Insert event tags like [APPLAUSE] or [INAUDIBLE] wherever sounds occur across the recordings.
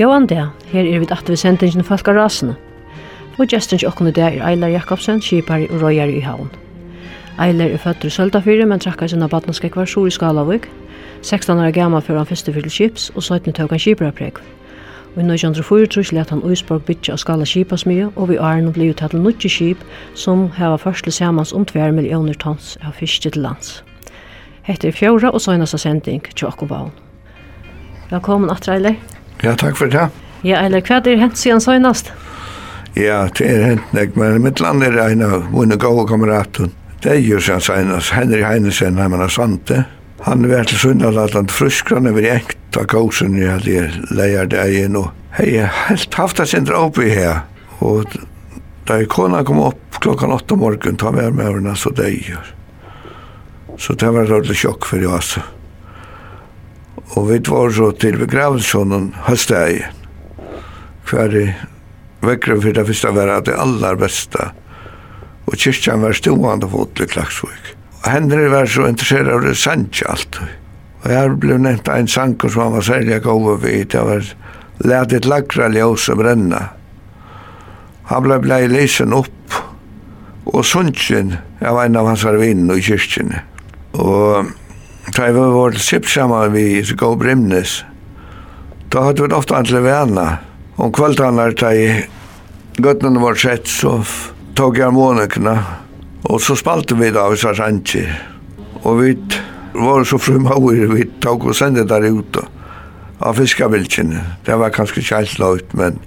Gåan det, her er vi at vi sendingen Falkarasene og gesten til åkken i dag er Eilar Jakobsen, kjipar og røyar i havn. Eilar er født i Søltafyrir, men trakkar sinna badnanskekvar sur i Skalavik. 16 år gammal før han fyrste fyrir kips, og 17 tøk han kjipar preg. Og i 1904 let han Uisborg bytja og skala kipasmye, og vi er nå uttatt til nutje kip, som heva førsle samans om 2 millioner tons av fiske til lands. Hette er fjorda og søgnast av sending, baun. Velkommen, Atreiler. Ja, takk for det. Ja, Eiler, hva er det hent siden søgnast? Ja. Ja, det er hent nek, men mitt land er en av mine gode kameraten. Det er jo sen senast, Henry Heinesen, han er sante. Han var til Sundalatland fruskran over enkt av gåsen i at jeg leier det igjen. og hei, helt haft det sindra oppi her. Og da jeg kona kom opp klokkan åtta morgen, ta med med henne, så det gjør. Så det var et sjokk for jeg, altså. Og vi var så til begravelsen høstdagen, hver vekkere for det første var det allar besta. Og kyrkjan var stående fot til Klagsvik. Og Henry var så interessert av det sannsja alt. Og jeg ble nevnt en sanko som han var særlig gode vid. Det var let et lagra ljøse brenna. Han ble blei lesen opp. Og sunnsjen, jeg var en av hans arvinn i kyrkjen. Og da jeg var vårt sipp sammen vi i brimnes. da hadde vi ofte antle venner Om kveldanar ta i gøttene var sett, så tog jeg månekene, og så spalte vi da hvis jeg sannsje. Og vi var så frumauer, vi tog og sendte der ute av fiskabilkene. Det var kanskje ikke helt løyt, men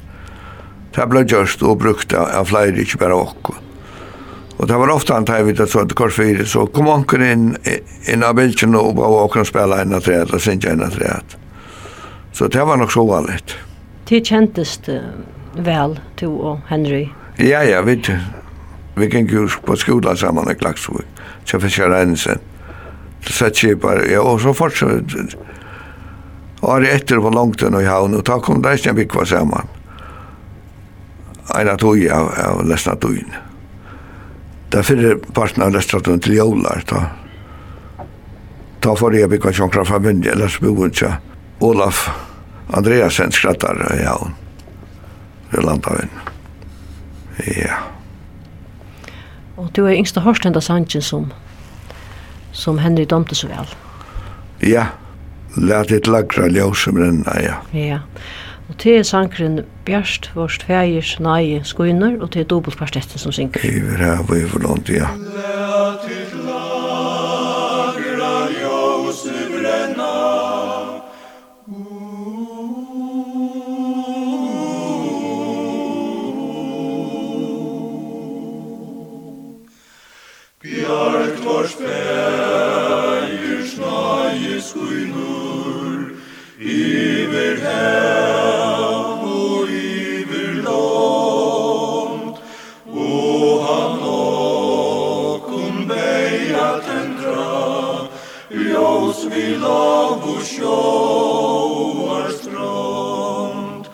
det ble gjørst og brukt av flere, ikke bare åkken. Og det var ofta han tar vidt at sånt kors fyra, så kom onken inn, inn av bilden og bare åken og spela enn av treet, og synge enn av treet. Så det var nok så vanligt. Det kjentes vel, du og Henry? Ja, ja, vi, vi gikk jo på skola sammen i Klagsvig, til Fischer Reinsen. Så satt jeg bare, ja, og så fortsatt. Året etter var langt enn i havn, og da kom det ikke en vikva sammen. Einar tog av, av lesna togin. Da fyrir parten av lesna togin til jævlar, da. Da får jeg vikva sjonkra familie, eller spogundja, Olaf, Olaf, Andreasen skrattar i havn. Ved landhavn. Ja. Og du er yngste hørst enda som, som Henry domte så vel. Ja. Lært et lagra ljósum renna, ja. Ja. Og til er sangren Bjørst, vårt fægers, nei, skuiner, og til er dobbeltkvartetten som synger. Iver her, vi er for ja. Ja. sjóar strand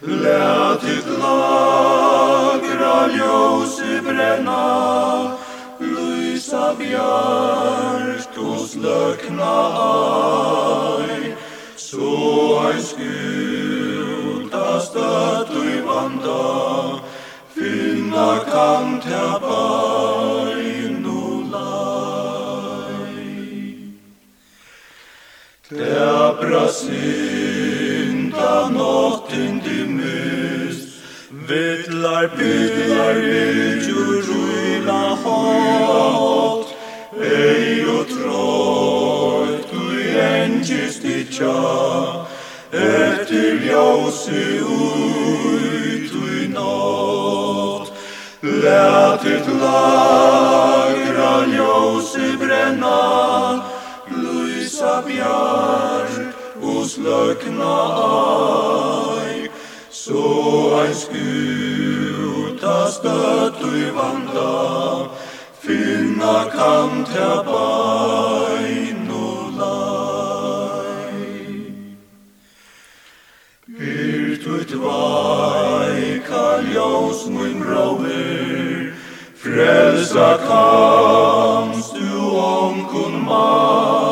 Lät ditt lagra ljósi brenna Lysa bjart og slökna æg Så ein skulda stött i vanda. Finna kan tja Tebra synda notten di mus, vittlar pytlar vidjur ruina hot, ei o troit tui engis ditja, etter ljausi ui tui not, let it lagra ljausi brenna, ta björk hos løkna aj Så ein skuta støtt i vanda Finna kan ta bai no lai Byrt ut vai, kall mun brauer Frelsa kamst du om kun mai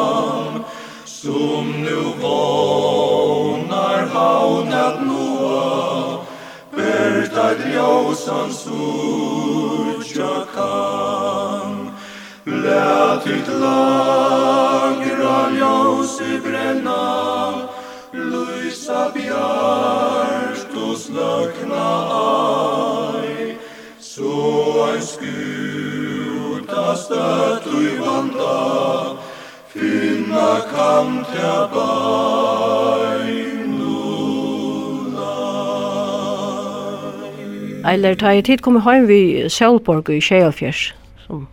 Kad ljósan sútja kan. Lætit lagra ljósi brenna Lysa bjart og slökna aj. Så ein skuta stött i vanda. Finna kan tja bar Eller ta i tid kom heim vi Sjølborg i Sjælfjers, som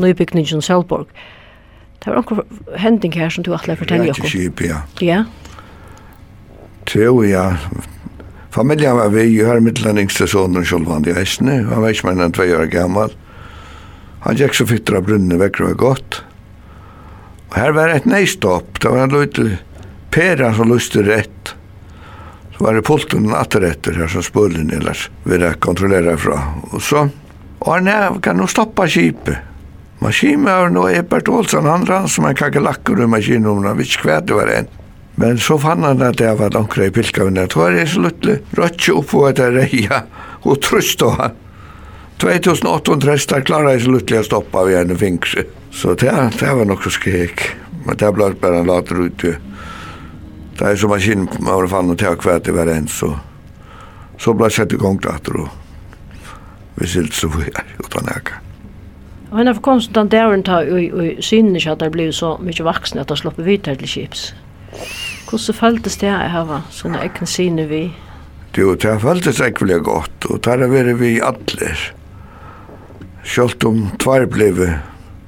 nøybygningen Sjølborg. Det var noen hending her som du atleir fortelle okkur. Rekkeskip, ja. Ja. Teo, ja. Familien var vi, jo her midtlandingste sonen Sjølvand i Eisne, han var ikke mer enn tvei år gammal. Han gikk så fytter av brunnen vekker var godt. Og her var et neistopp, det var en løyte pera som lyste rett. Så var det pulten atter etter her som spullen ellers ville kontrollera fra. Og så, og han er, kan nå stoppa kipet. Maskinen var nå Ebert Olsson, han rann som en kakelakker i maskinen om han visste hva det var en. Men så fann han at det var noen i pilkavene. Det var jeg sluttelig rødtje opp på etter reia og trøst av han. 2800 hestar klarar jeg luttelig å stoppa ved en fingse. Så det, det var nok så skrek. Men det ble bare en later ut til Det er som maskinen var fan och tog kvärt i varje så så ble jeg sett igång det att då. Vi ser så vi är utan eka. Og henne kom så den där och och synen ikke at det blev så mycket vaksne at det slapp vidare till til kips. Hvordan føltes det här här va såna äcken syne vi. Jo, det fälldes godt, og det har vært vi allir. Sjølt om tvær blev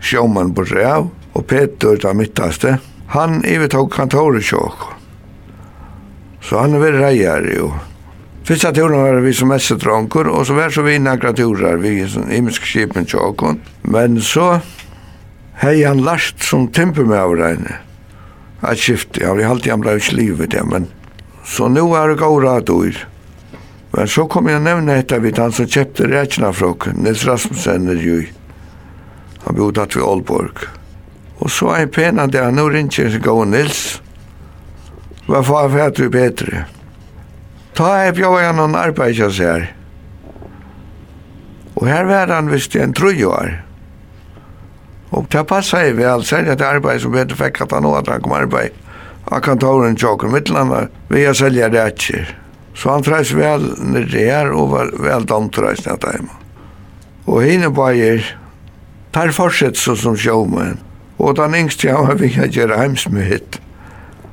sjåmann på Reau, og Peter, den mittaste, han ivetog kantoret sjåk. Så han var reier jo. Fyrsta turen var vi som mest dronker, og så var så vi några turer, vi som imisk skipen tjåkon. Men så hei han last som timpe med av regne. Jeg skifte, ja, vi halte han blei slivet, ja, men så nu er det gav rad. Men så kom jeg nevne etter vidt han som kjøpte rækna fråk, Nils Rasmussen er jo. Han bodde at vi Aalborg. Og så er jeg pena der, nu ringer jeg gav Nils, Hva faen vet vi bedre? Ta jeg bjør jeg noen arbeidsjøs her. Og her var han visst en trujår. Og det passet jeg vel, særlig at arbeid som bedre fikk at han åter kom arbeid Han kan av kantoren tjokken mittlanda, vi å selge rætjer. Så han treis vel nere her og var vel domtreis nett hjemme. Og henne bajer, tar fortsett så som sjåmen. Og den yngste han var vi kan gjøre heimsmyhet.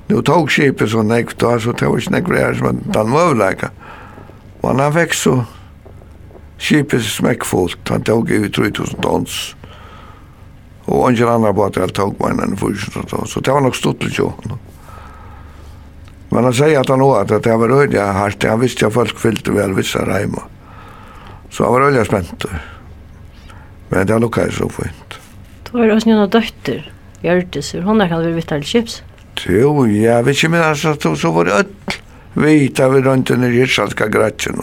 Nu tog skipet så nekv da, så tog ikke nekv det som den møvleika. Men han fikk så skipet smekkfullt, han tog i 3000 tons. Og ingen andre båt jeg tog meg enn 4000 tons, så det var nok stort litt jo. Men han sier at han også at det var røylig hardt, han visste at folk fyllte vel vissa reima. Så han var røylig spent. Men det lukket så fint. Det var også noen døtter, Gjørtisur, hun er kan vi vittar til kjips. Jo, ja, vi ikke, men altså, så, var det öll vita vi rundt under Ritsalska gratjen.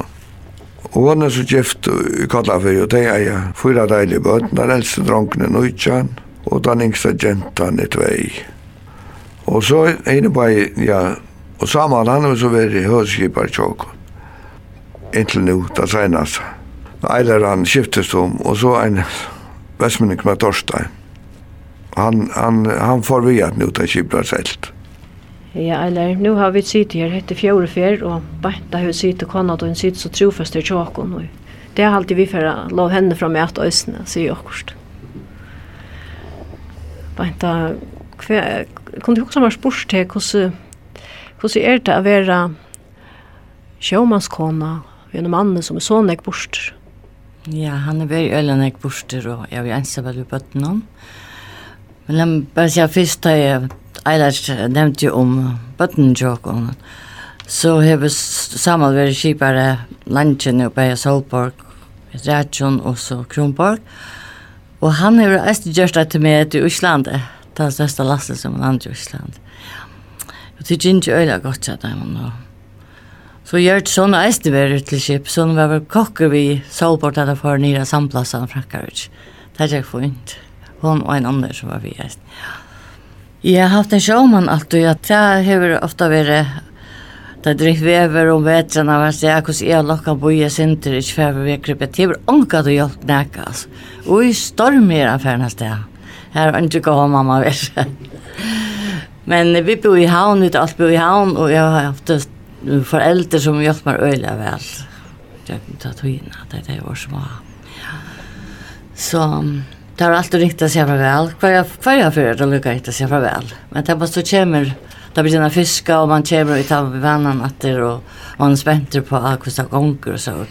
Og hon er så gift i Kallafyr, og det er jeg fyra deilige bøten, den eldste dronkene er og den yngste gentan i tvei. Og så er inne på, ja, og saman han er så veri høyskipar tjåkon. Inntil nu, da senast. Eiler han skiftes om, og så en vestmenning med Torstein han, han, han får vi att nu ta kiblar selt. Ja, eller nu har vi sitt här hette fjärde fjär och bänt där hur sitt och kan att en sitt så trofast till tjakon och det har alltid vi för att lov henne från mig att ösna så jag kost. Bänt där kvar du också mer spurs till hur hur är det att vara sjömanskona vi en mann som är så näck bort. Ja, han är väl jeg borster, og och jag vill ensam väl bøtten om. Men lad mig bare sige først, da jeg ellers nevnte jo om bøttenjåkene, så har vi sammen vært skipere landkjene oppe i Solborg, Rætjon og så Kronborg. Og han har jo også gjørst det til meg til Øsland, det er største lastet som han andre i Øsland. Og det er ikke øyla godt sett dem nå. Så gjør det sånne det være til skip, sånn var vel kokker vi Solborg der for nere samplasset av Frankarvits. Det er ikke fint hon og en annen som var vi Ja. Jeg har haft en sjåmann alltid, at det har ofta vært Det drick vever om vetrarna var så jag kus jag lockar boja center i kväver vi krypet till anka då jag näkas. Oj storm i affären där. Här var inte gå mamma vet. Men vi bor i havn ut allt bor i havn och jag har haft föräldrar som hjälpt mig öliga väl. Jag kan ta tog in att det är små. som. Så Det har alltid ringt att säga farväl. Kvar jag kvar jag för det lyckas inte säga farväl. Men det bara så kommer det blir sina fiska och man kommer och tar med vannan att det och man spänter på akvista gånger och så.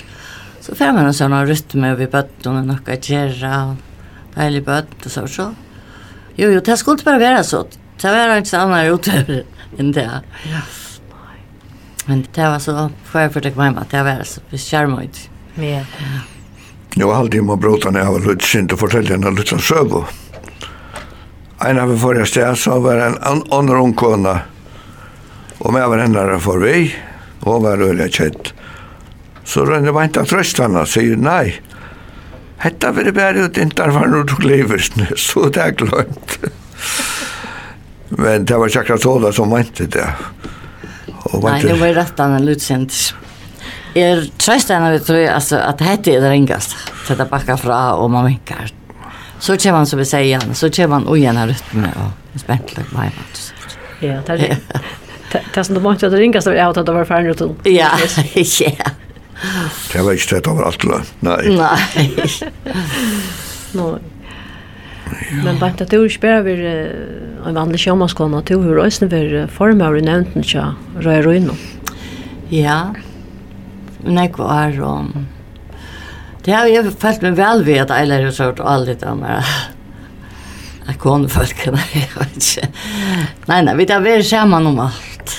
Så får man en sån rytm vi bötten och några kärra och dejlig bött och så. så. Jo, jo, det skulle inte bara vara så. Det var inte annat utöver än det. Ja. Men det var så, får jag för det med hemma, det var så, vi skärmar inte. Ja. Jeg var alltid med jeg var litt sint og fortelle henne litt om søvå. En av forrige sted så var en annen ung kone, og med var henne for vi, og var øyelig kjent. Så rønne var ikke trøst henne, sier nei. Hetta vil bare ut intar var når du lever, så det er glønt. Men det var ikke akkurat så som vant det. Og Nei, det var rett annet utsendelse. Jeg trøster henne vi tror altså, at dette er det ringast. til Dette bakka fra og man minkar. Så kommer man som vi sier igjen, så kommer man ui igjen av rytme og spent løk meg. Ja, det er det. som du måtte at det ringast var at det var ferdig til. Ja, [LAUGHS] ja. Det var ikke det over alt, nei. Nei. Nei. Men bare at du ikke bare vil en vanlig sjåmanskåne, at du vil også være formøver i nevnten til Røy Røyno. Ja, ja nekva var og det har jeg følt meg vel ved at jeg lærer sort og alle de der jeg kunne folk nei, jeg vet ikke. Nei, nei, vi tar vært sammen om alt.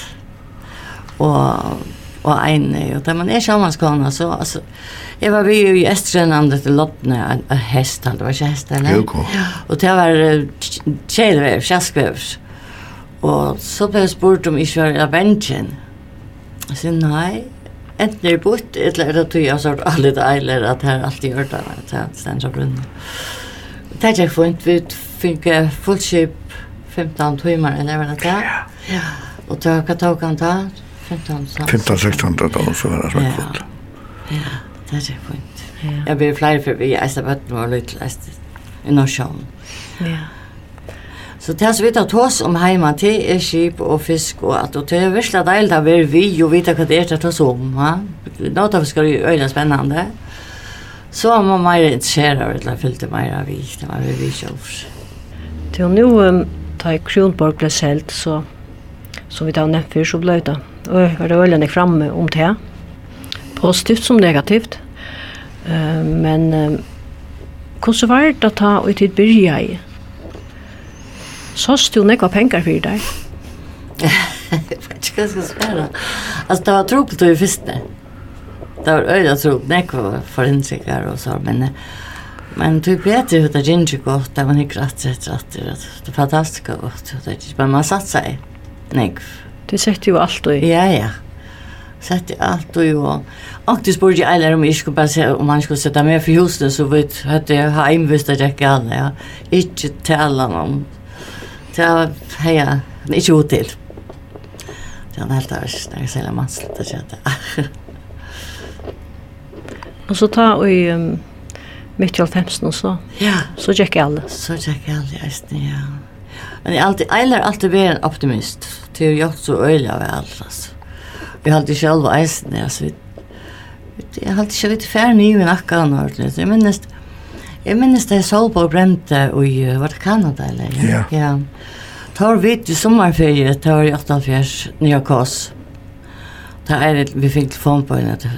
Og og ene, og da man er sammen så, altså, jeg var vi jo i Estrenande til Lottene, en, en hest, det var ikke hest, eller? Jo, Og det var kjelvev, kjaskvev, og så ble jeg spurt om ikke var av bensjen, jeg sier, nei, enten er bort, eller er det tog jeg sort alle det eiler at her alltid gjør det, at jeg stens av rundt. Det er ikke funnet, vi fikk fullskip 15 timer, eller hva det er? Ja. Og da, hva tog han ta, 15-16 tøka, så var det svært fullt. Ja, det er ikke funnet. Jeg blir flere for vi, jeg er stedet var litt, jeg er i Norsjøen. Ja. Så det som vi tar tås om heima det er skip og fisk og at, og det er virkelig deilig å være vi og vite hva det er til å ta oss om. Ha? Nå tar vi skal gjøre øyne spennende. Så må man mer interessere av et eller annet til mer av vi, det var vi vi kjøver. Til nå, um, da Kronborg ble selt, så, som vi da nevnt før, så ble det og var det øyne framme om det. Positivt som negativt. Uh, men um, hvordan var det da ta og tid byrja i? Så stod nekva pengar fyrir deg. Jeg [LAUGHS] vet ikke hva jeg skal spørre. Altså, det var trobelt og i fyrste. Det var øyla trobelt, nekva forensikar og så, men... Men du vet ju att det gick ju gott det var inte rätt rätt rätt rätt. Det fantastiskt gott. Det gick bara man satt sig. Nej. Du sett ju allt och Ja ja. Sett ju allt och ju. Och du spår ju alla om jag skulle bara säga om man skulle sätta mig för huset så vet jag att jag har invist att jag kan ja. Inte tala om Så heja, det är ju till. Det är helt där, där är sällan man slutar köta. Och så ta i [LAUGHS] um, mitt i alfemsen och så. Ja. Så gick jag. Så gick jag alla, just det, ja. Men jag alltid, jag är alltid mer en optimist. Det är ju också öjliga av allt, alltså. Vi har alltid själva eisen, vi Jag har alltid själva lite färre nivå i nackan, ordentligt. Jag minns, Jeg minnes det Solborg brente i, var det Kanada eller? Ja. ja. Tar vi i sommerferie, tar i 88, nye kås. Da er det, vi fikk telefon på henne. til.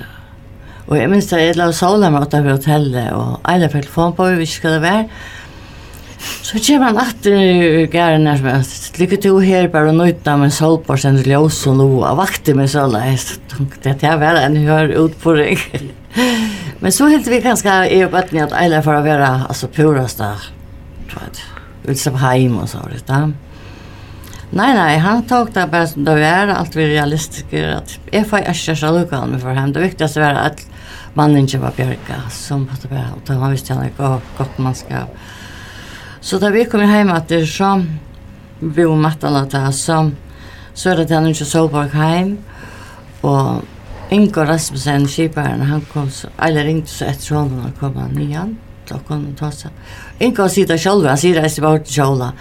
Og jeg minnes det, jeg la sola med åtta ved hotellet, og jeg fikk telefon på henne, vi skal det være. Så kommer han atter i gæren her som er, lykke til her bare og nøyta med Solborg, sen ljøs og noe, og vakte med såla. Jeg tenkte at jeg var en hør utfordring. Men så helt vi ganska är på att ni att alla för att vara alltså purasta tror jag. Ut som hem och så det där. Nej nej, han tog det bara som det var allt vi realistiskt att är för jag ska själv med för hem. Det viktigaste var att mannen inte var bjärka som på det och då han visst han inte gott manskap. Så där vi kommer hem att det så vi var mattan där så så är det han inte så på hem och Ingo Rasmussen, skiparen, han kom så, eller ringte så etter honom og kom han igjen. Da kom han ta seg. Ingo sier det selv, han sier det bare til Kjola,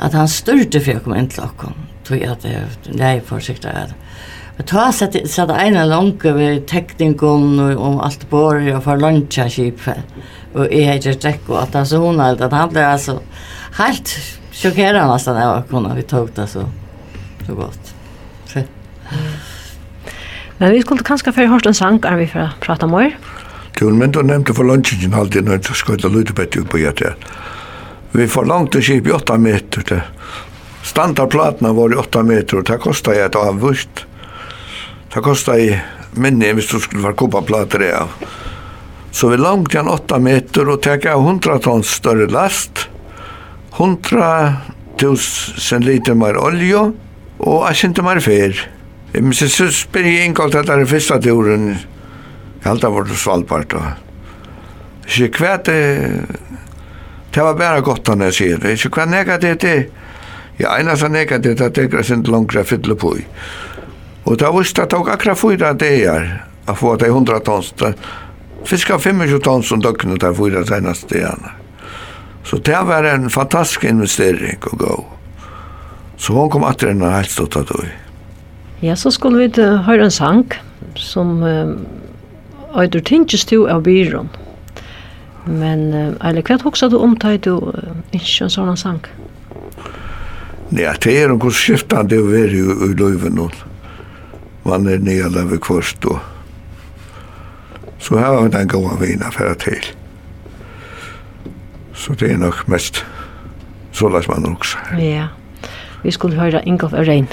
at han styrte for å komme inn til oss. Tog jeg at det er forsiktig at Men ta sett sett ene långa ved teknikon og og alt bor og for lunsja skip. Og jeg har ikke trekk og at han så hun alt, at han ble altså helt sjokkerende nesten av å kunne vi tog det så, så godt. Så. Men vi skulle kanskje før hørt en sang, er vi for å prate om Du, Jo, men du nevnte for lunsjen alltid når du skulle ta lydebett på hjertet. Vi forlangte skip i åtta meter til. Standardplatene var i åtta meter, og det kostet jeg et avvust. Det kostet jeg minne hvis du skulle være koppaplater av. Så vi langt igjen åtta meter og tek av hundra tons større last, hundra tusen liter mer olje og jeg kjente mer fer. Men så, så spyr jeg innkalt at det er første turen, helt det vårt svalpart. Ikke hva det, det var bare godt han jeg sier det. Ikke hva negativt det, ja, eneste negativt at det er sin langere fytle på. Og da visste at det var akkurat fyra dager, å få det 100 tons, fiska 25 tons som døgnet der fyra seneste dagene. Så det var en fantastisk investering å gå. Så hon kom att den här helt stått det Ja, så skulle vi høre en sang som Øyder Tinges to av byrån. Men eller hva hoksa du om tøy du ikke en sånn sang? Ja, det er noen skiftande å være i løyven nå. man er nye løyve kvart og så har vi den gode vina for til. Så det er nok mest så lagt man også. Ja, vi skulle høre Ingolf Ørein.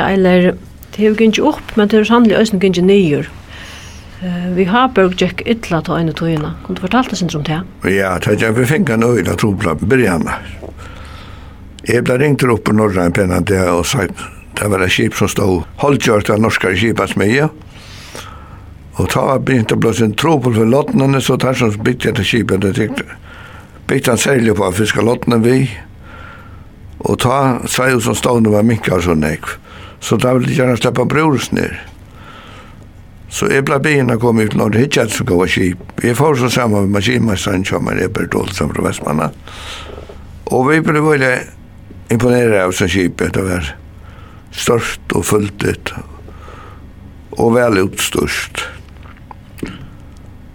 Ja, eller det har gikk opp, men det har sannelig også gikk nyer. Uh, vi har berg gikk ytla til øyne tøyene. Kan du fortelle oss om det? Ja, det er vi fikk en øyne trobla byrjana. Jeg ble ringt opp på norra en penna det og sagt, det var et skip som stod holdgjørt av norska skipet smedje. Og ta begynte å blåse en trobel for lottene, så tar som bytte jeg til skipet, det tykte. bytte han særlig på å fiske lottene vi, og ta seg som stod var minka og så nekv. Så da ville jeg gjerne slippe brorus ned. Så jeg ble begynne å komme ut når det ikke er så gode skip. Jeg får så sammen med maskinmesteren som er Ebert Olsen fra Vestmanna. Og vi ble veldig imponere av sånn skipet. Det var størst og fullt ut. og vel utstørst.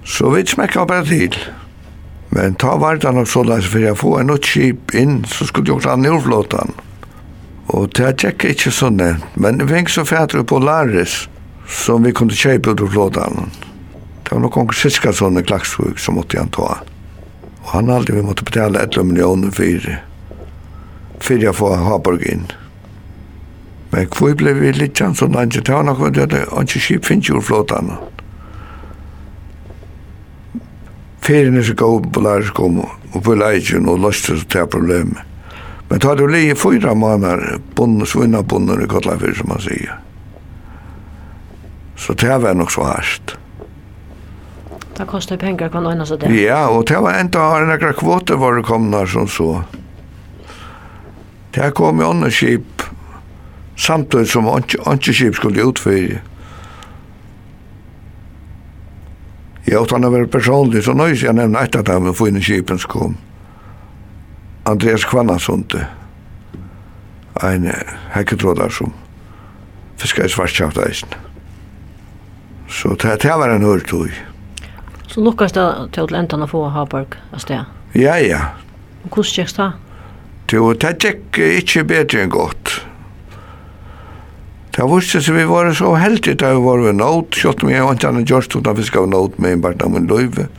Så vi smekket bare til. Men ta vartan og så leis for jeg få en nytt skip inn, så skulle jeg ta nordflåtan. Mm Og det er ikke ikke sånn, det. men vi fikk så fætre på Laris, som vi kunne kjøpe ut av Flådalen. Det var noen siska sånne klagsvug som måtte han ta. Og han aldri vi måtte betale 11 millioner for, for jeg får Haborg inn. Men hvor ble vi litt sånn som han ikke tar noe, det var ikke skip finnes jo Flådalen. Ferien er så god på Laris kom, og på Leidjen og løste til problemet. Men tar du lige fyra månader, bunden, svinna bunden i Kotlafyr, som man sier. Så det var nok så hardt. Det kostar pengar kvann ordna så det. Ja, og det var enda har några kvoter var det komna som så. Det kom i andra skip samtidig som andra skip skulle utfyrir. Jag åt han över personlig, så nøys jeg nämna etter av dem och få skipen som kom. Mm. Andreas Kvannasunde, ein hekketrådar som fiskar i svartskjaft eisen. Så det, det var en hørtøy. Så lukkast det til å enten å få Haberg av sted? Ja, ja. Og hvordan gikk det? Jo, det gikk ikke bedre enn godt. Det var visste så vi var så heldige da vi var ved nåt, kjøtt om jeg var ikke annet gjørst utenfor skal vi nåt med en barna min løyve.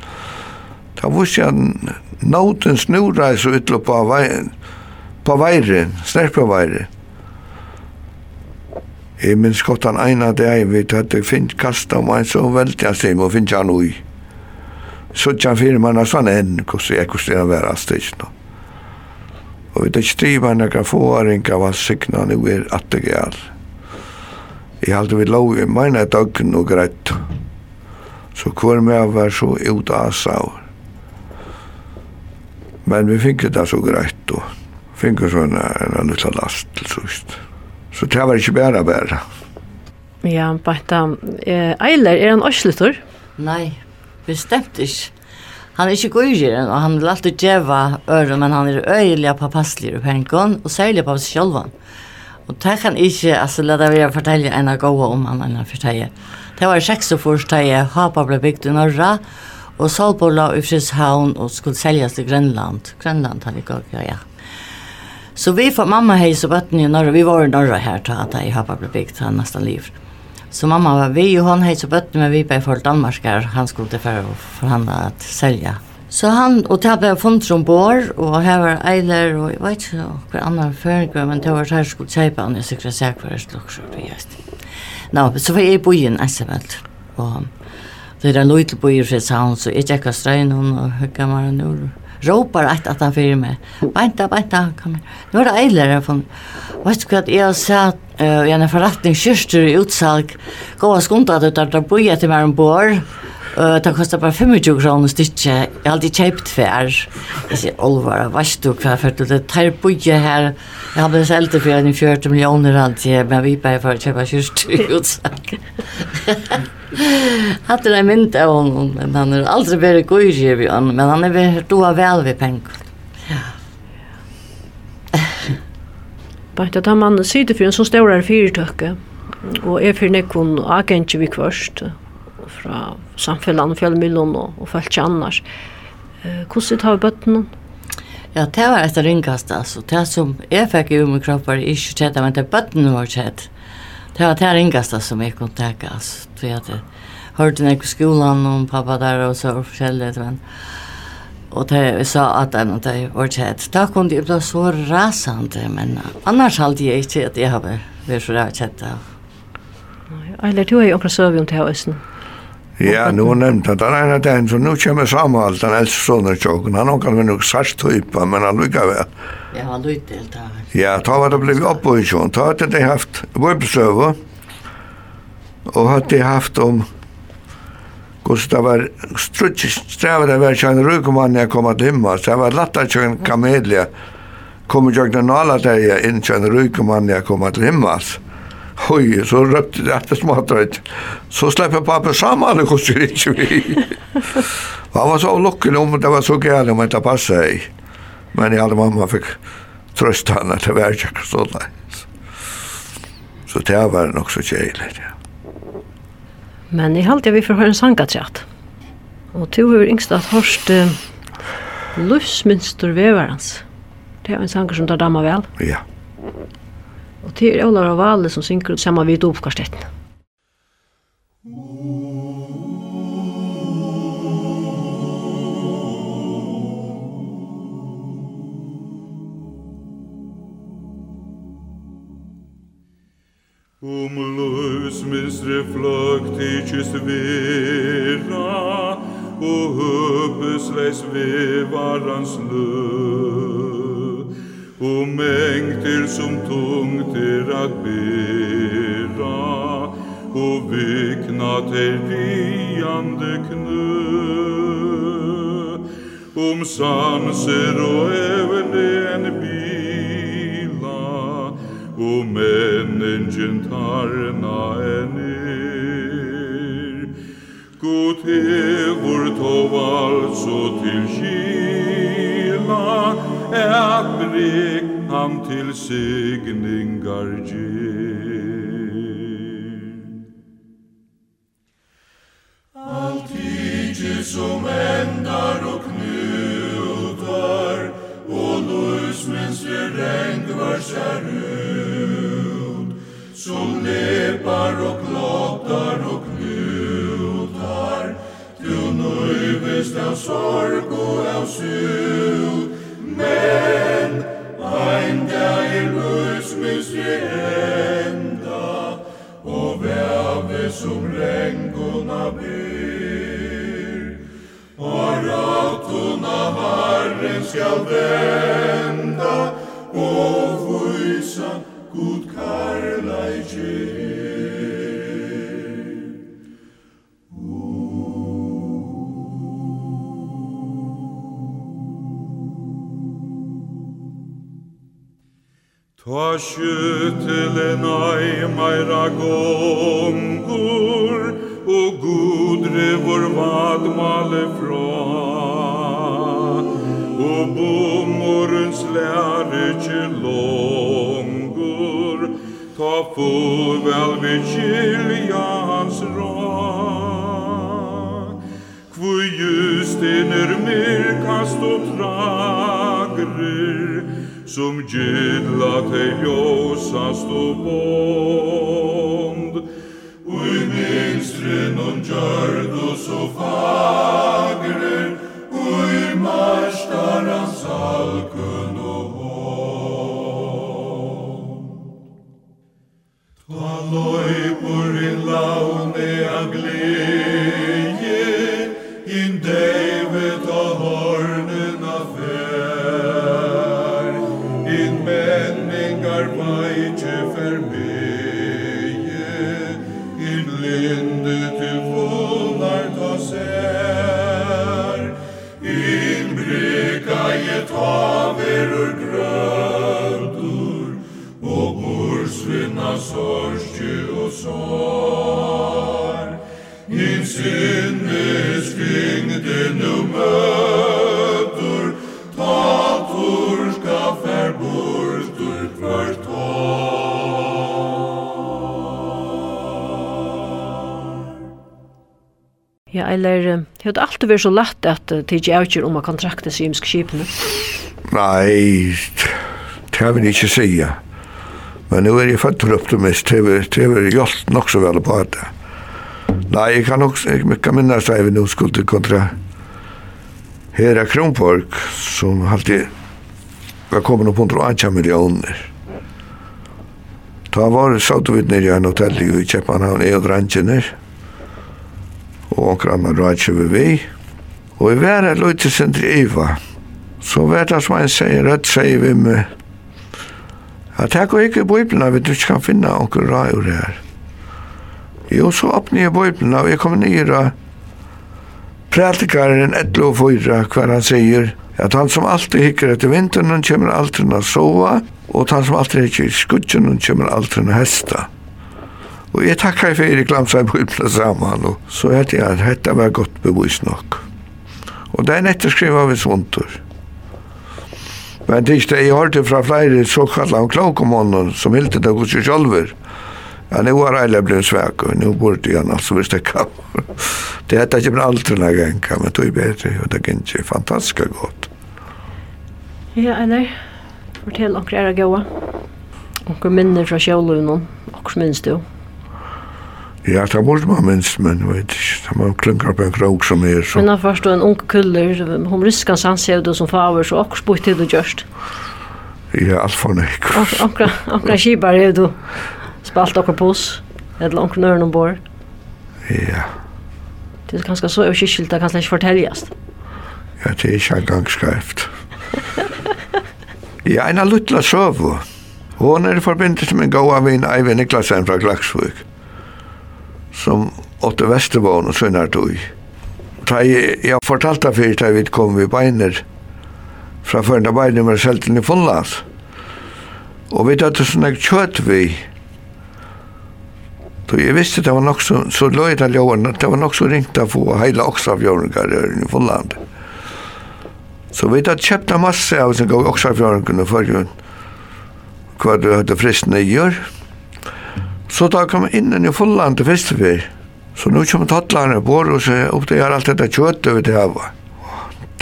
Det visste jeg Nåten snurrar så ytla på veien, på veien, snert på veien. Jeg minns godt han ene dag, vi tatt jeg finnes kastet om en så veldig jeg stem, og finnes han ui. Så tjan fyrir man sånn enn, hvordan jeg hvordan han var astisk. Og vi tatt striva han jeg få åringa var sikna nu er at det gæl. Jeg halte vi lov i meina døgn og greit. Så kvar med var så ut av sauer. Men vi fikk det så greit og fikk så en, en liten last til sist. Så det var ikke bare bare. Ja, bare eh, Eiler, er han Øsletor? Nei, bestemt ikke. Han er ikke gøyren, og han vil alltid djeva øren, men han er øyelig papasselig i penken, og særlig på seg selv. Og det kan ikke, altså, la det være fortelle en av gode om han, en av fortelle. Det var 46 da jeg Hapa ble bygd i Norra, og Og Salborg la i Frishavn og skulle seljas til Grønland. Grønland har vi gått, ja, ja. Så vi får mamma hei så bøtten i Norra, vi var i Norra her til at jeg har ble bygd til nesten liv. Så mamma var vi, og hon hei så bøtten, men vi ble for Danmark her, han skulle til for, å han at selja. Så han, og det ble funnet som bor, og her var Eiler, og jeg vet ikke hva andre føringer, men det var her skulle kjøpe han, jeg sikkert sikkert sikkert sikkert sikkert sikkert sikkert sikkert sikkert sikkert sikkert sikkert sikkert sikkert sikkert sikkert sikkert sikkert sikkert Så det er en liten på i Fredshånd, så jeg tjekker strøyen hun og høyga meg nå. Råper Råpar at han fyrer meg. Beinta, beinta, kom her. Nå er det eiler her, for vet du hva, jeg har sett uh, i en forretning kyrster i utsalg, gå og skundet ut at det bor til meg ombord, Uh, det kostar bare 25 kroner stycke. Jeg har alltid kjøpt fær. Jeg sier, Olvar, hva er du hva? For det tar bøye her. Jeg har blitt selv til för en 40 millioner alltid. men vi bara för att köpa kyrstutsak. Hade det mynt av honom, men han er aldri bara gojig i honom, men han er väl doa vel ved penger. Ja. Bara att han sitter for en så stor fyrtøkke, og er for nekon agentje vi kvørst. Ja fra samfellan og fjellmyllen og, og følt annars. Eh, hvordan tar vi bøtten? Ja, det var etter ringkast, altså. Det som jeg fikk i min kropp var ikke tjett, men det bøtten var tjett. Det var det ringkast som jeg kunne tenke, altså. Det var det. Hørte den på skolen og pappa der og så forskjellig, men... Og det jeg sa at en av det var tjett. Da kunne jeg bli så rasende, men annars hadde jeg ikke at jeg hadde vært så tjett av. Eller du har jo akkurat søvig om det her, Østen. Ja. Ja, nu nämnt att han är den så nu kommer Samuel, den äldste sonen tjocken. Han har kanske nog särskilt typa, men han lyckas väl. Ja, han lyckas helt Ja, ta var det blivit uppe i tjocken. Ta att de haft webbsöver och har de haft om Gustav var strutsigt strävar det var tjocken rökman när jag kom till hemma. Så det var lätt att tjocken kamelia. Kommer jag den nala där jag inte tjocken rökman när jag kom till hemma. Så Høy, så røpte det etter smatrøyt. Så slipper pappa sammen, det koster ikke vi. han var så lukkende om det var så gærlig om det passet i. Men jeg hadde mamma fikk trøst han at det var ikke så nei. Så det var nok så kjeilig, ja. Men jeg halte vi får høre en sangatrett. Og to har yngst at hørst uh, Lufsmynster veverans. Det er en sanger som tar damma vel. Ja. Og det er Olar og Vale som synker ut sammen vid Dovkarstetten. Um lus mis reflecticis vera o hubes leis vivarans lus og mengter som tungter at bera, og vikna til riande knø. Om sanser og evne en bila, og menningen tarna en er. God hevor tov altså til kila, at brik ham til signingar gir. Alt ikke som endar og knutar, og lus mens vi rengvar ser ut, som lepar og klottar og knutar, du nøyvist av sorg og av syr, skal venda og vysa Gud karlægir Ta skjuttelen ei meira gongur, og gudre vår vadmale fra. lære ikke longur, ta fuvel vi kylja hans rak. Hvor just inner myrkast og tragrer, som gylla te ljósast og bond, ui mig det alltid vært så lett at uh, det ikke avgjør om man kan trakte seg imsk skipene? Nei, det har vi ikke si. Men nu er jeg født til optimist, det har vil gjort nok så vel på det. Nei, jeg kan også, jeg kan minnes at vi nå skulle kontra Hera Kronborg, som alltid var kommet opp under 1 millioner. Da var det satt vi nere i en hotell i Kjeppanhavn, jeg og drangene, og og okra annan rådkjøve vi. Og jeg var et løyte sindri iva. Så vet jeg som han sier, rødt sier vi med, at jeg går ikke i Bibelen, vi du ikke kan finne onker rådkjøve her. Jo, så åpner jeg Bibelen, og jeg kommer ned i Prætikaren 11 og 4, hver han sier, at han som alltid hikker etter vinteren, han kommer alltid å sova, og han som alltid hikker i skudgen, han kommer alltid å hesta. Og jeg takkar for Erik Lamsa i Bibelen saman, og så hette jeg at dette var godt bevis nok. Og det [LAUGHS] er den etterskriva vi svuntur. Men det er ikke det jeg hørte fra flere såkallet om klokomånden som hilde det hos seg sjølver. Ja, nu har Eile blivit svæk, og nu burde jeg altså hvis det kan. Det hette ikke bra aldri när jag kan, men det er bedre, og det er ikke fantastisk godt. Ja, eller? fortell omkring era gåa. Omkring minner fra sjølven, omkring minns du? Ja, det borde man minst, men jeg vet ikke, det Man klunkar på en krog som er. så. Men først då en ung kuller, hon riskan sansevde som favor, så också spurt til du gjørst. Ja, alt for nek. Onkra kibar er du spalt okkar puss, eller onkra nøren ombord. Ja. Det er ganske så överkyrkilt, det kan slik fortäljast. Ja, det er ikke en gang skreft. Ja, en av luttla sövu. Hon er i förbindelse med en gåa vin Eivind Niklasen fra Klagsvik som åtte Vestervån og sønner tog. Da jeg, jeg fortalte for da vi kom vi beiner fra førende beiner med selten i Fondlands. Og vi tatt sånn jeg kjøtt vi. Så jeg visste det var nok så, så løy det ljøren, det var nok så ringt å få hele Oksafjøringar i Fondland. Så vi tatt kjøpte masse av sin gav Oksafjøringar i Førjøn. Hva du hadde fristende gjør. Så da kom jeg inn i Fulland til Fisterbyr. Så nå kommer tattlerne på og så oppdager alt dette kjøttet vi til hava.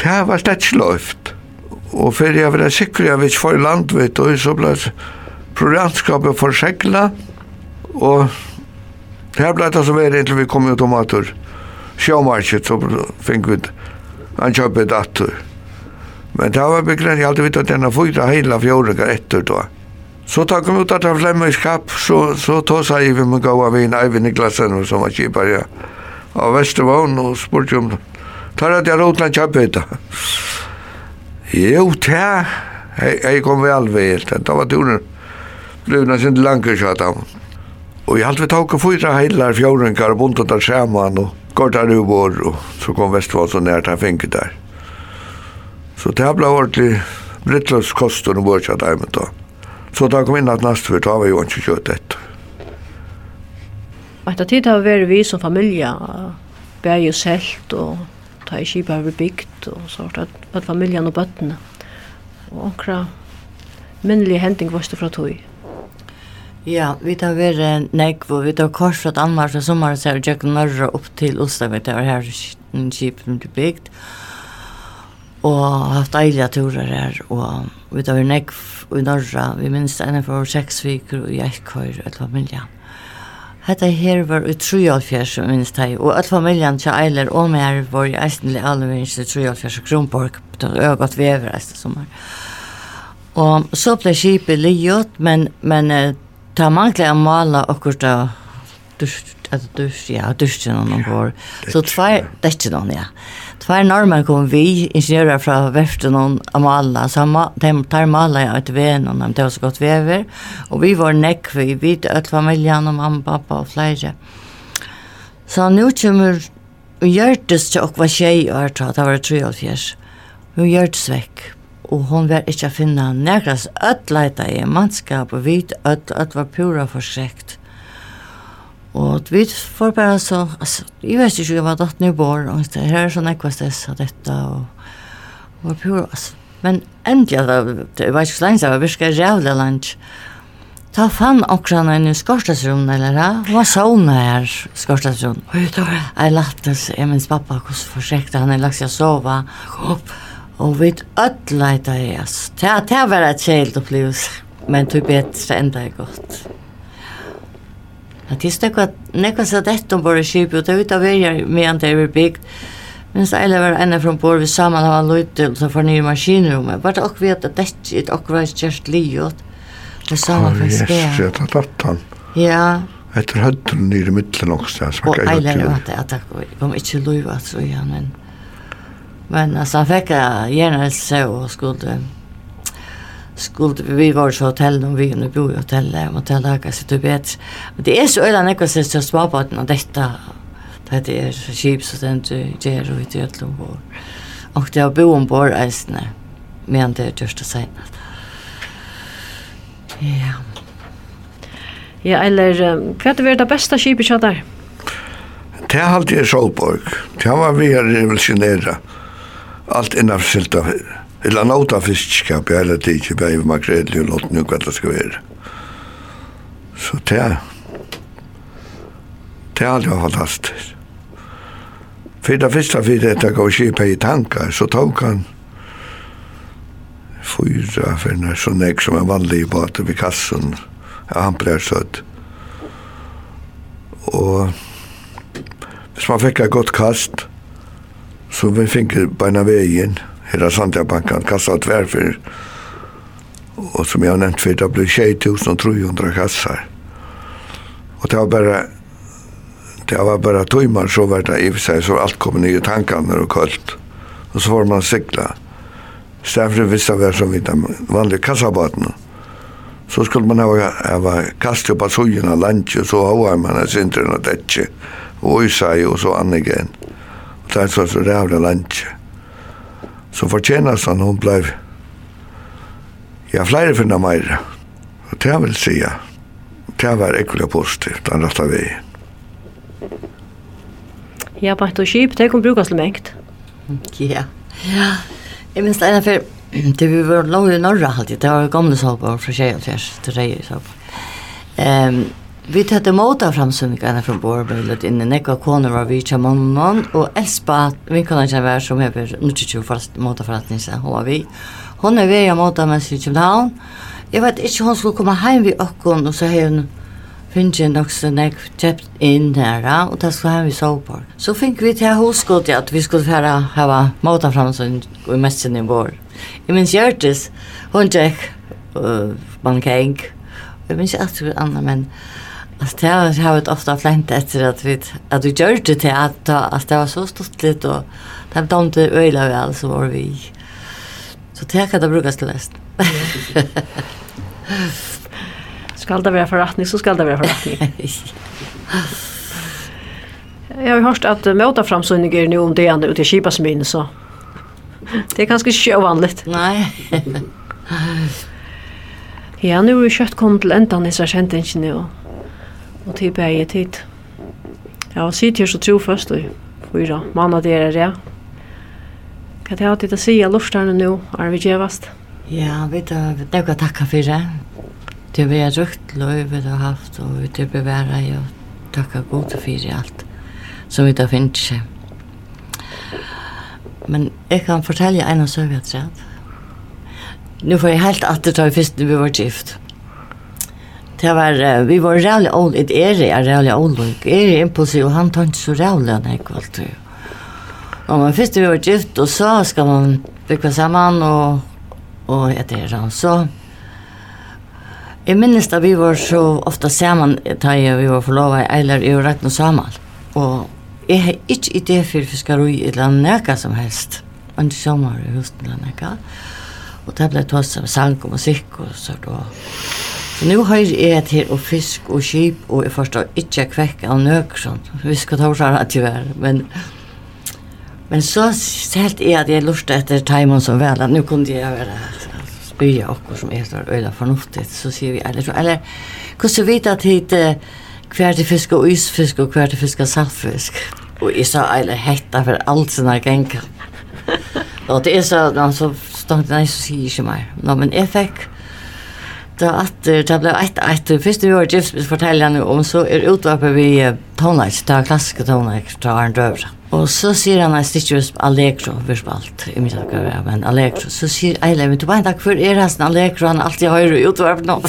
Det var slett ikke. Og for jeg var sikker jeg ikke for vet du, så ble programskapet forsekla, og her ble det så veldig inntil vi kom ut i tomater. Sjåmarked, så fikk vi han kjøpet datter. Men det var begrennet, jeg hadde vitt at denne fyra heila fjordingar etter da. Så tar kom ut at han flämmer i skap, så, så tar seg vi med gåa vin, Eivind Niklasen som var kipare ja. av Vestervån, og spurte om tar at att jag rotlan kjapphyta. Jo, ta. jeg kom vi alveg helt, da var turen blivna sin langer så att han. Och jag hade vi og fyra heilar fjordenkar och buntat där samman och gått här ubor og så kom Vestervån så nært han finket der. Så det ble ordentlig ordentligt brittlös kosten och börjat att jag med då. Så da kom inn at næst for da var jo ikke kjøtt etter. Og Etter tid har vi vært vi som familie, bæg og selt og ta i kjipa har vi bygd og sånt, at, at familien og bøttene. Og akkurat minnelige hending var det fra tog. Ja, vi tar vært nekv og vi tar kors at anmars og sommer ser vi tjekk norra opp til Ostavik, det var her kjipen ble bygd. Og og haft eilige turer her, og vi tar vi nekv i Norra, vi minst enn for seks viker og jeg køyre et familie. Hetta her var i 3,5 minst hei, og et familien til Eiler og mer var i eisen til alle minst i 3,5 kronborg, det var godt vever eiste sommer. Og så ble skipet livet, men, men ta manglet å male akkurat da, at dusch, ja, duschen og noen går. Så tvær, det er ikke noen, ja. Tvær normer kom vi, ingeniører fra Veften og Amala, så de tar Amala i et ven, og det var så godt vever. Og vi var nekk, vi vet øde familjen og mamma, pappa og flere. Så nå kommer hun gjørtes til okva tjei år, det var 3,5. Hun gjørtes vekk og hon var ikke å finne nekras ødleita i mannskap og vit öll, öll var pura forskrekt. Og vi får bare så, altså, jeg vet ikke hva datt nye bor, og det her er sånn ekva stress av dette, og var pur, altså. Men endelig, det, det var ikke så lenge, det var virkelig rævlig lenge. Ta fann okran en skorstadsrum, eller ja. Hva var sauna her, skorstadsrum? Oi, da var det. Jeg lattes, jeg minns pappa, hos forsikta, han er lagt seg å sova. Hopp. Og vi ødleita i, altså. Det var et kjeilt opplevelse, men det ble enda godt. Ja, det er något nekva så det om bare köper og det utav vägar med det er bygd. Men så eller var en från bor vi samman har lite så för nye maskinrummet. om. Vart och vet at det er ett och vis just liot. Det sa man faktisk spel. Ja, det tatt han. Ja. Ett rödden i mitten også, så kan jag. Och eller att det attack om inte lov att så igen men men altså, han fikk gjerne gärna og skulle skulle vi var så hotell och vi nu bor i hotell och hotell där så det vet det är så öla något så så småbotten och detta det är så chips så den du är ju i att lov och det har bo ombord äsne men det är just det säga ja ja eller vad är det bästa chipet jag där Det har alltid är Solborg. Det var vi har revolusjonere. Alt innanför Siltafjörn eller nauta fiskskap, jeg heller ikke bare med makreli og låt nu hva det skal være. Så det er, det er aldri fantastisk. For det første for dette gav kjipa i tankar, så tok han fyra fyrir så nek som en vanlig i båten vid kassan, ja, han ble sødd. Og hvis man fikk et godt kast, så vi fikk beina veien, og hela Santiabankan kassar tvärfyr. Och som jag har nämnt för det blev 2300 kassar. Och det var bara det var bara timmar så var det i och för sig så allt kom ner i tankarna och kallt. Och så får man sikla Stäffer vissa var som vi de vanliga kassabåtarna. Så skulle man ha, ha kast upp av sugen av lunch lantje, så har man en sintren och dätje. Och isa och så annan igen. Och det är så så rävla lantje. Så fortjenast han hun blev ja, flere finna meira. Og det vil sija, det var ekkert positivt, den rett vi. Ja, bare og skip, det kan brukes til mengt. Ja, ja. Jeg minns det ene for, det vi var langt i Norra alltid, det var gamle såpa fra Kjell, til reier såpa. Um, Vi tette måta framsynningarna från Borbjellet inn i nekva koner var vi tja mannen og Elspa, vi kan ikke være som hever nuttitju måta forretningsen, hun var vi. Hun er vei måta mens i København. Jeg vet ikke, hun skulle komme heim vi okkon, og så hei hun finnst jeg nok så nek kjept inn her, og det skulle heim vi sove på. Så fink vi til hoskot at vi skulle færa hava måta framsynning i messen i vår. Jeg minns Gjørtis, hun tjekk uh, man keng, jeg minns ikke alt vi anna, men Alltså det har jag varit ofta flänt efter att vi att du gör det till att att det var så stort lite och det har var inte öjla vi alls var vi. Så det kan det brukas till läst. [LAUGHS] Skal det være forretning, så skal det være forretning. [LAUGHS] Jeg har hørt at møta framsynninger nå om det ene ute i Kibasmin, så det er ganske sjøvanligt. Nei. [LAUGHS] ja, nå er vi kjøtt kommet til enda nisser kjentingen, og Og til bæg i tid. Ja, og sitt her så tro først og fyra manna dere er det. Hva det alltid å si av lufterne nå, er vi gjevast? Ja, vi tar det er takka for det. Det vi har rukt løy vi har haft og vi tar beværa i og takka god for alt som vi tar finnes seg. Men jeg kan fortelle en av søvjetret. Nå får jeg helt at det tar først når vi var gift det var, vi var rævlig ål, et ere er old, ålug, ere impulsiv, og han tar ikke så rævlig enn jeg kvalt. Og man først vi var gift, og så skal man bygge sammen, og, og et ere, så... Jeg minnes da vi var så ofta sammen, da vi var forlovet i Eiler, i rett noe sammen Og jeg har ikke idé for fiskaroi eller noe som helst. Men det sommer i husen eller noe. Og det ble tås av sang og musikk og sånt. Og Så nu har jeg et her og fisk og skip, og jeg forstår ikke kvekk av nøkron. Vi skal ta oss at tyvärr. men... Men så helt är at jeg lurte etter timen som vel, at nå kunne jeg være spyrja okkur som er så øyla fornuftigt, så sier vi, eller, eller hvordan vet at hit hver til fisk og isfisk og hver til fisk og saltfisk? Og jeg sa, eller hetta for alt som er genka. og det er så, når så stod det, nei, så sier jeg ikke mer. Nå, men jeg fikk, Da at det ble et et vi var Jeffs forteller han om så er utvarpet vi tonleik, det er klassiske tonleik fra en Døvra. Og så sier han et stykke Allegro, vi spalt, i mitt akkur, ja, men Allegro. Så sier Eile, men du bare en dag før er hans Allegro, han alltid har jo utvarpet nå.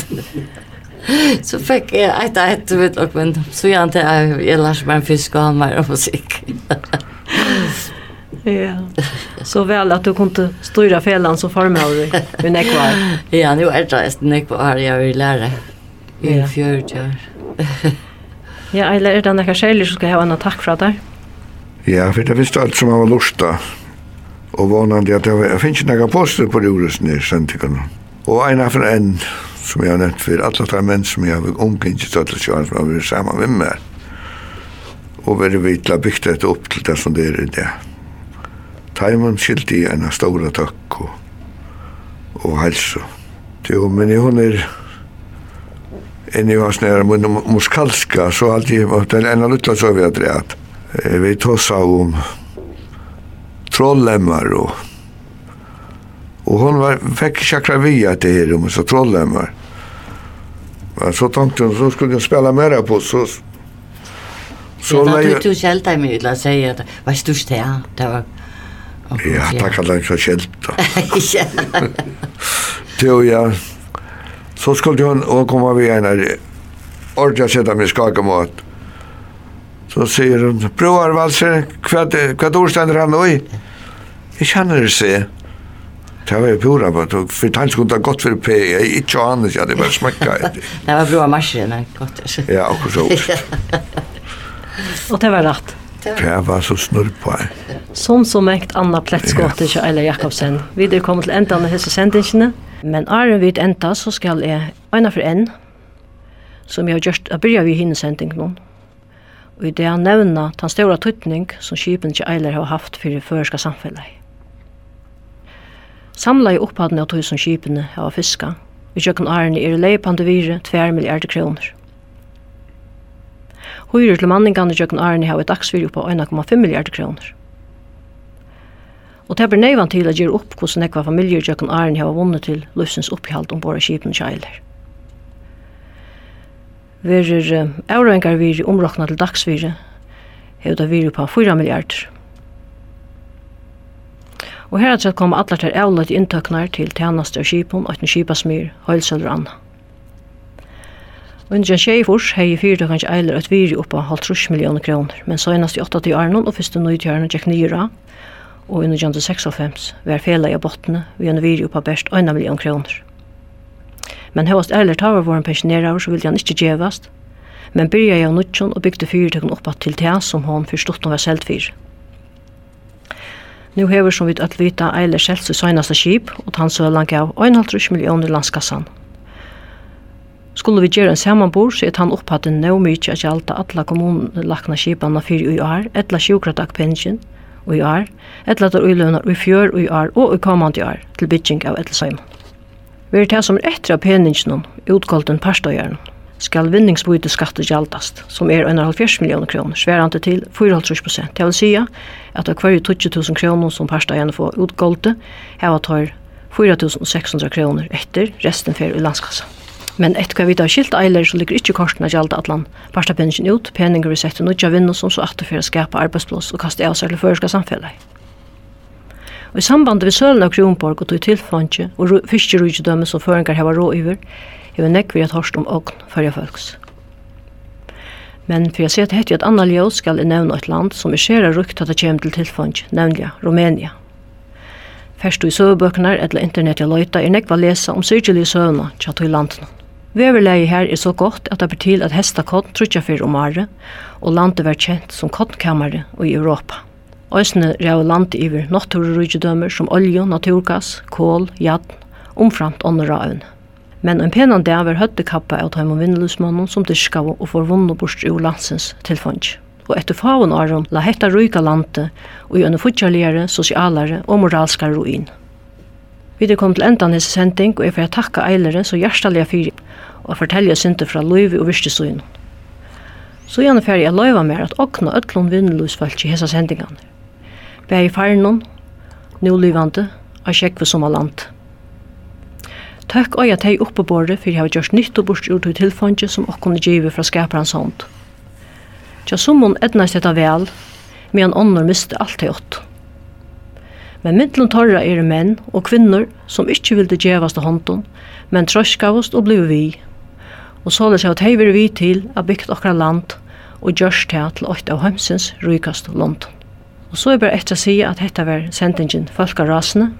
så fikk jeg et et, vet du, men så gjerne til jeg, jeg lær meg en fisk og han var musikk. Ja. Så väl att du kunde styra felan så förmål du när kvar. [LAUGHS] Ja, nu är det just när kvar jag vill lära. I ja. fjärde. ja, eller är det några skäl som ska ha en attack för dig? Ja, för det visste allt som man var lusta. Og vanande at det finnes ikke noen poster på Ruresen i Sentikene. Og en av en, som jeg har nevnt for, alle de menn som jeg har omkring til alle kjøren som har vært sammen med meg. Og vi vil ha bygd dette opp til det som det er i det. Taimon skildi i en stora takk og, og helse. Jo, men hun er enn i hans næra mun muskalska, så alt i den ena lutla så vi har dreat. Vi tossa om trollemmar og og hon var, fekk chakra via til her om så trollemmar. Men så tenkte hun, så skulle hun spela mera på så så Så jag tog du selv, själv dig med si at att vad störst det är det var Ja, det kallar jag kjelt. Ja. Jo, [LAUGHS] ja. Så skulle hon och komma vi en ordet jag sette meg skaka mot. Så sier hun, broar valser, hva kvart årständer han nå i? Jeg kjenner Det var jo pura på tog för tant skulle ha gått for P. jeg är inte han jag det bara smäcka. [LAUGHS] Det var bra marscher men gott. Ja, och så. [LAUGHS] Og det var rätt. Det var så snurr på her. Som så mekt Anna Plettskått til Eila Jakobsen. Vi er kommet til enda av disse sendingene. Men er vi enda så skal jeg øyne for en som jeg har gjort, jeg begynner vi hinne sending nå. Og i det jeg nevner den store tøytning som skipen til Eila har haft for det føreska samfunnet. Samla i opphattene av tusen som skipene har fiska. Vi kjøkken årene er leipande vire 2 milliarder kroner. Høyre til manningene gjøkken Arne har et dagsfyrir på 1,5 milliarder kroner. Og det blir nøyvann til å gjøre opp hvordan ekva familier gjøkken Arne har vunnet til løsens opphjalt om båre skipen kjeiler. Verer avrengar vi omrokna til dagsfyrir hefur det på 4 milliarder. Og her at kom allar til avleit inntøknar til tjenester og skipen, 18 skipasmyr, høylsøl og anna. Og under tjei fors i fyrtøk kanskje eiler et viri oppa halvtrus millioner kroner, men så enast i 8 til Arnon og fyrste nøytjerne tjekk nyra, og under tjente 96 var fela i bottene vi en viri oppa best 1 million kroner. Men hevast eiler tar var en pensjonerar så ville han ikke djevast, men byrja jeg av nødtjon og bygde fyrtøkken oppa til tja som hon forstått han var selt fyr. Nu hever som vi at vita eiler selt i søgnasta skip, og tannsølan gav 1,5 millioner landskassan. Skulle vi gjøre en samanbord, så er han opphatten nå mykje at atla alle kommunelakna skipanna fyrir i år, etla sjukratdagpension i år, etla der uilønner i fjør i år og i kommande år til bygging av etelsheim. Vi er det som er etter av peningen utgolden en parstøyeren, skal vinningsbyte skatte gjaldast, som er 1,5 millioner kroner, sværande til 4,5 prosent. Det vil sige at av hverju 20 000 kroner som parstøyene får utgolde, heva var tar 4.600 kroner etter resten fer i landskassa. Men etter hva vi da skilt eiler, så ligger ikke kortene gjaldt atlan. Parsta ut, peninger vi setter nødja vinner som så atter for å skapa arbeidsplass og kaste av seg til føreska. Og i samband med sølen av Kronborg og tog tilfondje og fiskerujidømme som føringar heva rå iver, hever nekk vi at hørst om ogn fyrja folks. Men for jeg ser til hette vi at ljøs skal jeg nevne et land som er skjera rukt at det kjem til tilfondje, nevnja Rumenia. Først du i søvebøkene eller internett jeg løyta er nekk va lesa om syrgelige søvna tja tog i landet. Veverleie her er så godt at det betyr til at hestakott trutja fyrir om året, og landet var kjent som kottkammare i Europa. Øysene rev landet iver naturrydgedømmer som olje, naturgass, kål, jadn, omframt åndra øvn. Men en penan dag var høttekappa av taim og vinnelusmannen som dyrskav og forvunnet bort ur landsens tilfang. Og etter faun åren la hetta ryka landet og gjønne fortjalligere, sosialare og moralska ruin. Vi er kommet til endan hese sending, og jeg får takka eilere så hjertelig fyrir og fortelja synte fra løyvi og virste søgn. Så gjerne fer jeg løyva mer at okna ødlån vinnløsfalk i hessa sendingene. Bæg i farnon, nulivande, og sjekve som land. Takk og jeg teg oppe båret, for jeg har gjort nytt og bort ut i tilfanget som okkone givet fra skaperens hånd. Tja summon hon etnast dette vel, medan ånder miste alt det ått. Men myndlun torra er menn og kvinnor som ikkje vilde gjevast av hånden, men trøskavast og bliv vi, og såleis at hei vi til a bygd okra land og gjørst det til åtta av heimsins rykast London. Og så er bare etter å si at dette var sendingen Folkarasene,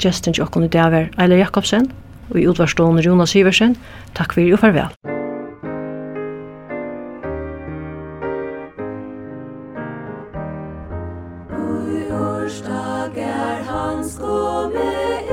gesten til okkon i dag var Eile Jakobsen, og i utvarstående Jonas Iversen. Takk for og farvel. Torsdag er hans komme